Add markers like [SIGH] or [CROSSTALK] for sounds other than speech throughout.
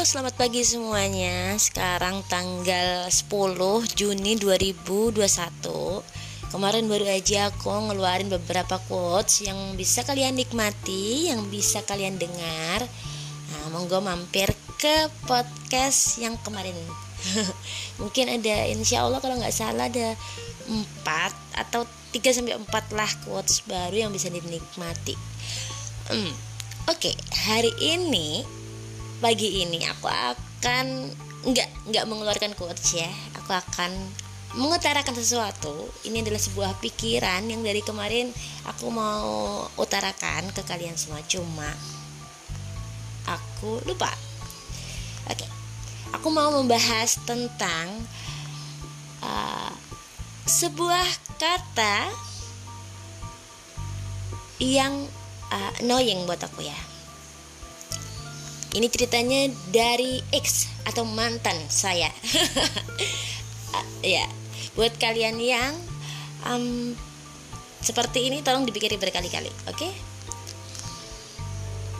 selamat pagi semuanya. Sekarang tanggal 10 Juni 2021. Kemarin baru aja aku ngeluarin beberapa quotes yang bisa kalian nikmati, yang bisa kalian dengar. Nah, monggo mampir ke podcast yang kemarin. [LAUGHS] Mungkin ada insya Allah kalau nggak salah ada 4 atau 3 sampai 4 lah quotes baru yang bisa dinikmati. Hmm. Oke, okay, hari ini pagi ini aku akan nggak nggak mengeluarkan quotes ya. Aku akan mengutarakan sesuatu. Ini adalah sebuah pikiran yang dari kemarin aku mau utarakan ke kalian semua. Cuma aku lupa. Oke. Aku mau membahas tentang uh, sebuah kata yang uh, annoying buat aku ya ini ceritanya dari X atau mantan saya. [LAUGHS] ya, buat kalian yang um, seperti ini tolong dipikir berkali-kali, oke? Okay?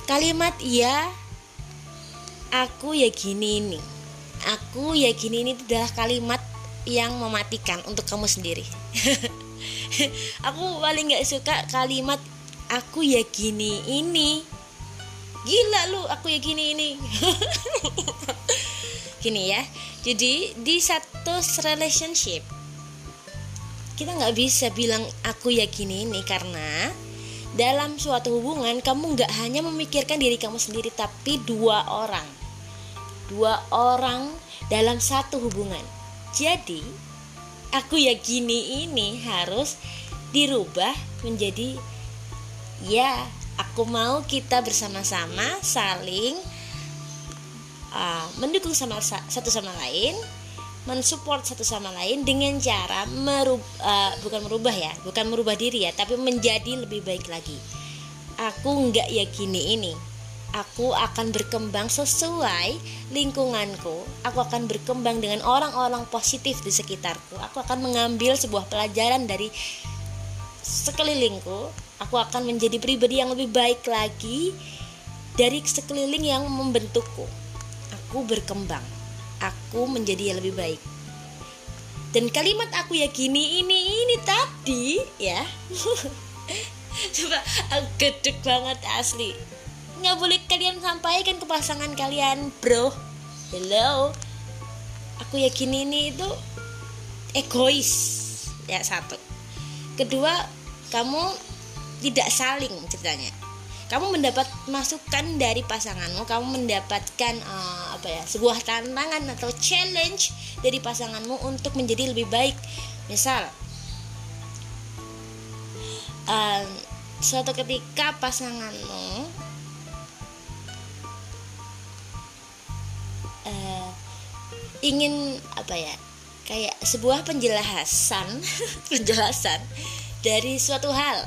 Kalimat ya aku ya gini ini. Aku ya gini ini adalah kalimat yang mematikan untuk kamu sendiri. [LAUGHS] aku paling nggak suka kalimat aku ya gini ini gila lu aku ya gini ini. [LAUGHS] Gini ya. Jadi di satu relationship kita nggak bisa bilang aku ya gini ini karena dalam suatu hubungan kamu nggak hanya memikirkan diri kamu sendiri tapi dua orang. Dua orang dalam satu hubungan. Jadi aku ya gini ini harus dirubah menjadi ya aku mau kita bersama-sama saling uh, mendukung sama satu sama lain mensupport satu sama lain dengan cara merub, uh, bukan merubah ya bukan merubah diri ya tapi menjadi lebih baik lagi. Aku nggak yakini ini. Aku akan berkembang sesuai lingkunganku. Aku akan berkembang dengan orang-orang positif di sekitarku. Aku akan mengambil sebuah pelajaran dari sekelilingku aku akan menjadi pribadi yang lebih baik lagi dari sekeliling yang membentukku. Aku berkembang. Aku menjadi yang lebih baik. Dan kalimat aku yakini ini ini tadi ya. [LAUGHS] Coba gedek banget asli. Nggak boleh kalian sampaikan ke pasangan kalian bro. Hello. Aku yakin ini itu egois. Ya satu. Kedua kamu tidak saling ceritanya. Kamu mendapat masukan dari pasanganmu kamu mendapatkan uh, apa ya sebuah tantangan atau challenge dari pasanganmu untuk menjadi lebih baik. Misal uh, suatu ketika pasanganmu uh, ingin apa ya kayak sebuah penjelasan [LAUGHS] penjelasan dari suatu hal.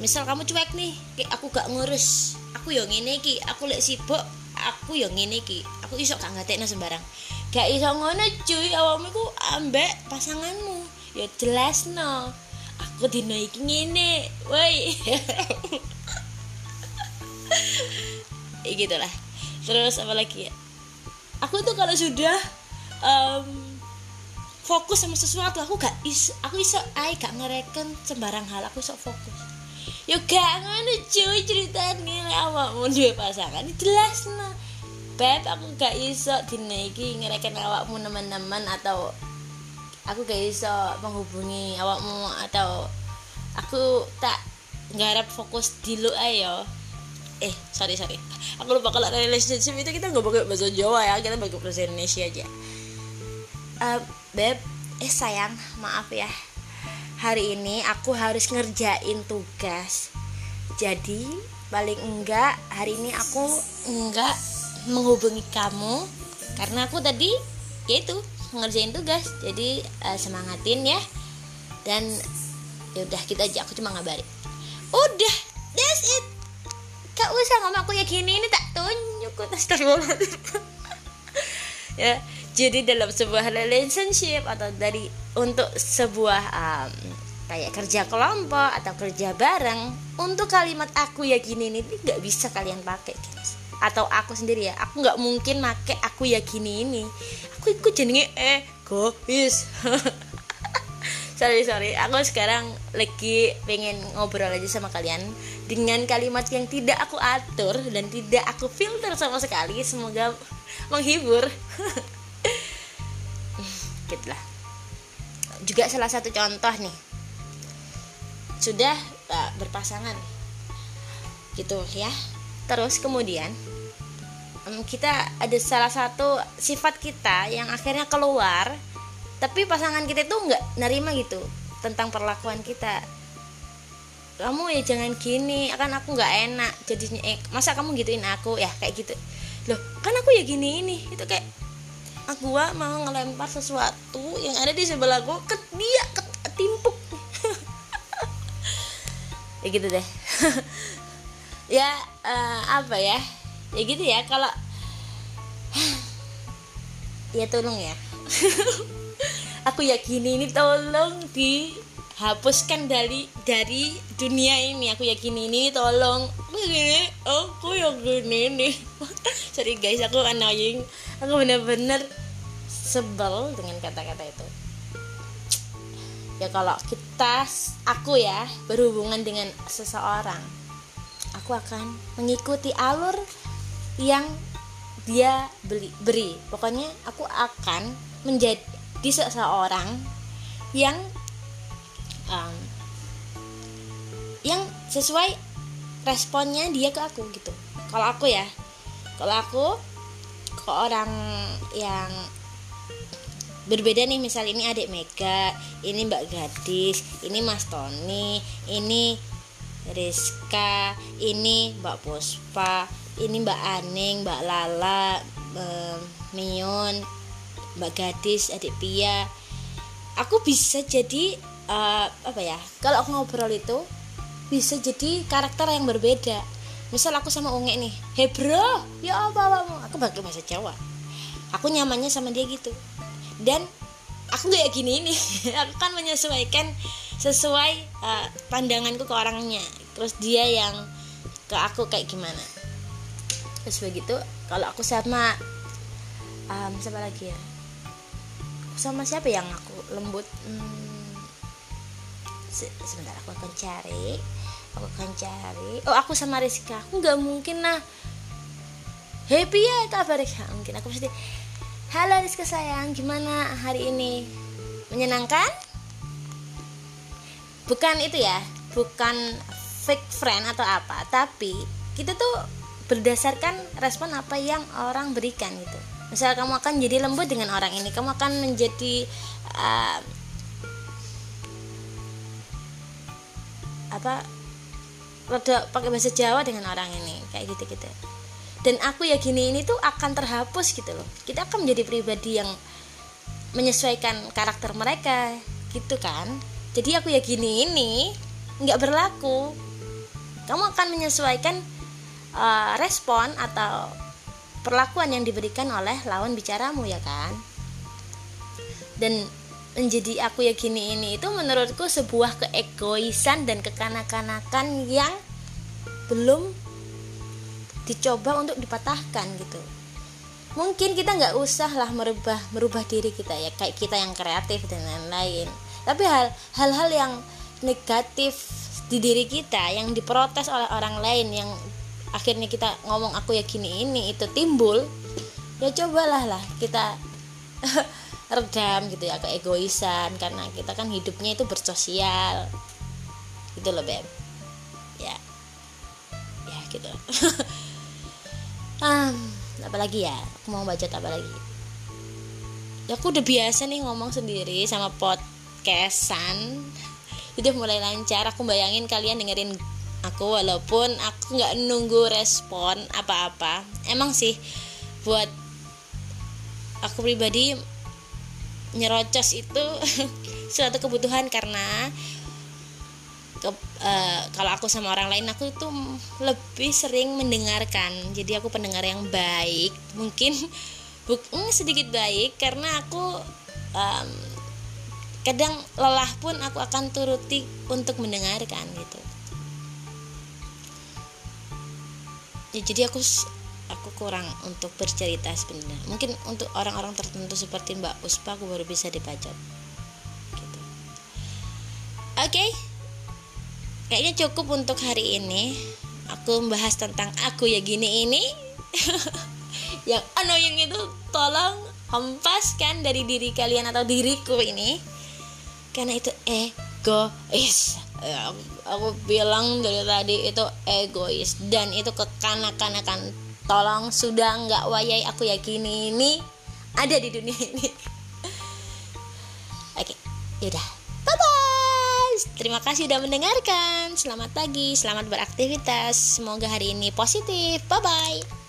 Misal kamu cuek nih kayak aku gak ngurus. Aku yang ini ki aku lek sibuk aku yang ini ki aku iso gak ngatekno sembarang. Gak iso ngono cuy awakmu ku ambek pasanganmu. Ya jelas no aku dino iki ngene woi. [LAUGHS] Gitulah. Terus apa lagi ya? Aku tuh kalau sudah um, fokus sama sesuatu aku gak iso aku iso ai gak ngereken sembarang hal aku iso fokus. Yo gak ngono cuy ceritane lek awakmu duwe pasangan jelas nah beb aku gak iso dina iki ngereken awakmu teman-teman atau aku gak iso menghubungi awakmu atau aku tak ngarep fokus di lu ayo eh sorry sorry. Aku lupa kalau relationship itu kita nggak pakai bahasa Jawa ya kita pakai bahasa Indonesia aja. Uh, beb eh sayang maaf ya. Hari ini aku harus ngerjain tugas. Jadi paling enggak hari ini aku enggak menghubungi kamu. Karena aku tadi yaitu ngerjain tugas. Jadi uh, semangatin ya. Dan ya udah kita aja. Aku cuma ngabarin. Udah that's it. Gak usah ngomong aku ya gini ini tak tunjuk. Astagfirullahaladzim. [LAUGHS] Ya jadi dalam sebuah relationship atau dari untuk sebuah um, kayak kerja kelompok atau kerja bareng untuk kalimat aku ya gini ini nggak bisa kalian pakai guys. Atau aku sendiri ya aku nggak mungkin make aku ya gini ini. Aku ikut jenenge egois. [LAUGHS] Sorry sorry. Aku sekarang lagi pengen ngobrol aja sama kalian dengan kalimat yang tidak aku atur dan tidak aku filter sama sekali. Semoga menghibur [LAUGHS] gitulah juga salah satu contoh nih. Sudah uh, berpasangan. Gitu ya. Terus kemudian um, kita ada salah satu sifat kita yang akhirnya keluar tapi pasangan kita itu nggak nerima gitu tentang perlakuan kita. Kamu ya jangan gini akan aku nggak enak jadinya eh, masa kamu gituin aku? Ya kayak gitu. Loh kan aku ya gini ini. Itu kayak aku mau ngelempar sesuatu yang ada di sebelahku ke dia ke timpuk. [LAUGHS] Ya gitu deh. [LAUGHS] Ya uh, apa ya? Ya gitu ya kalau [SIGHS] ya tolong ya. [LAUGHS] Aku yakini ini tolong dihapuskan dari dari dunia ini. Aku yakini ini tolong. Aku yang gini nih sorry guys aku annoying. Aku bener-bener sebel dengan kata-kata itu. Ya kalau kita aku ya berhubungan dengan seseorang aku akan mengikuti alur yang dia beli beri. Pokoknya aku akan menjadi seseorang yang um, yang sesuai responnya dia ke aku gitu. Kalau aku ya kalau aku ke orang yang berbeda nih misal ini adik Mega ini Mbak Gadis ini Mas Tony ini Rizka ini Mbak Puspa ini Mbak Aning Mbak Lala um, Mion Mbak Gadis adik Pia. Aku bisa jadi uh, apa ya kalau aku ngobrol itu bisa jadi karakter yang berbeda. Misal aku sama Unge nih hey bro ya apa apa aku pakai bahasa Jawa aku nyamannya sama dia gitu. Dan aku kayak gini ini. [LAUGHS] Aku kan menyesuaikan sesuai uh, pandanganku ke orangnya. Terus dia yang ke aku kayak gimana. Terus begitu kalau aku sama um, siapa lagi ya? Sama siapa yang aku lembut? Hmm, sebentar aku akan cari. Aku akan cari. Oh aku sama Rizka aku nggak mungkin nah happy ya kabar mungkin aku pasti Halo Rizka sayang, gimana hari ini? Menyenangkan? Bukan itu ya, bukan fake friend atau apa, tapi kita tuh berdasarkan respon apa yang orang berikan gitu. Misal kamu akan jadi lembut dengan orang ini, kamu akan menjadi uh, apa? Rada pakai bahasa Jawa dengan orang ini, kayak gitu-gitu dan aku ya gini ini tuh akan terhapus gitu loh. Kita akan menjadi pribadi yang menyesuaikan karakter mereka gitu kan? Jadi aku ya gini ini nggak berlaku. Kamu akan menyesuaikan uh, respon atau perlakuan yang diberikan oleh lawan bicaramu ya kan? Dan menjadi aku ya gini ini itu menurutku sebuah keegoisan dan kekanak-kanakan yang belum dicoba untuk dipatahkan gitu. Mungkin kita nggak usah lah merubah merubah diri kita ya kayak kita yang kreatif dan lain-lain. Tapi hal hal-hal yang negatif di diri kita yang diprotes oleh orang lain yang akhirnya kita ngomong aku ya gini ini itu timbul ya cobalah lah kita [LAUGHS] redam gitu ya keegoisan karena kita kan hidupnya itu bersosial. Gitu loh beb. Ya. Ya gitu [LAUGHS] ah apalagi ya? Aku mau baca apa lagi ya aku udah biasa nih ngomong sendiri sama podcastan. Udah mulai lancar. Aku bayangin kalian dengerin aku walaupun aku nggak nunggu respon apa-apa. Emang sih buat aku pribadi nyerocos itu [LAUGHS] suatu kebutuhan karena ke, uh, kalau aku sama orang lain aku itu lebih sering mendengarkan. Jadi aku pendengar yang baik. Mungkin [LAUGHS] bukan sedikit baik karena aku um, kadang lelah pun aku akan turuti untuk mendengarkan gitu. Ya jadi aku aku kurang untuk bercerita sebenarnya. Mungkin untuk orang-orang tertentu seperti Mbak Puspa aku baru bisa dibacot. Gitu. oke. okay. Kayaknya cukup untuk hari ini. Aku membahas tentang aku ya gini ini. [LAUGHS] Yang annoying itu tolong hempaskan dari diri kalian atau diriku ini. Karena itu egois. Ya, aku bilang dari tadi itu egois. Dan itu kekanak-kanakan. Tolong sudah nggak wayai aku yakini ini. Ada di dunia ini. [LAUGHS] Oke yaudah terima kasih sudah mendengarkan. Selamat pagi selamat beraktivitas. Semoga hari ini positif. Bye bye